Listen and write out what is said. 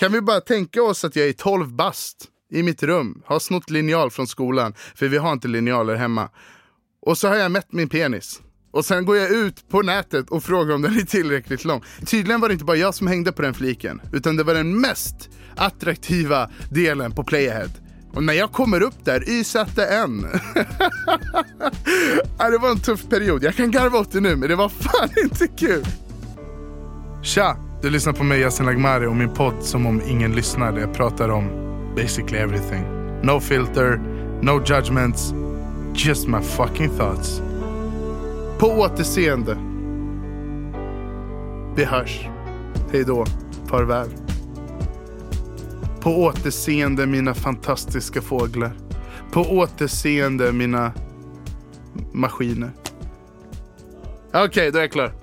Kan vi bara tänka oss att jag är 12 bast i mitt rum, har snott linjal från skolan, för vi har inte linjaler hemma. Och så har jag mätt min penis. Och sen går jag ut på nätet och frågar om den är tillräckligt lång. Tydligen var det inte bara jag som hängde på den fliken, utan det var den mest attraktiva delen på Playahead. Och när jag kommer upp där, YZN. ja, det var en tuff period. Jag kan garva åt det nu, men det var fan inte kul. Tja! Du lyssnar på mig Yasin Lagmari och min podd som om ingen lyssnar där jag pratar om basically everything. No filter, no judgments, just my fucking thoughts. På återseende. Vi hörs. Hej då. Farväl. På återseende mina fantastiska fåglar. På återseende mina maskiner. Okej, okay, då är jag klar.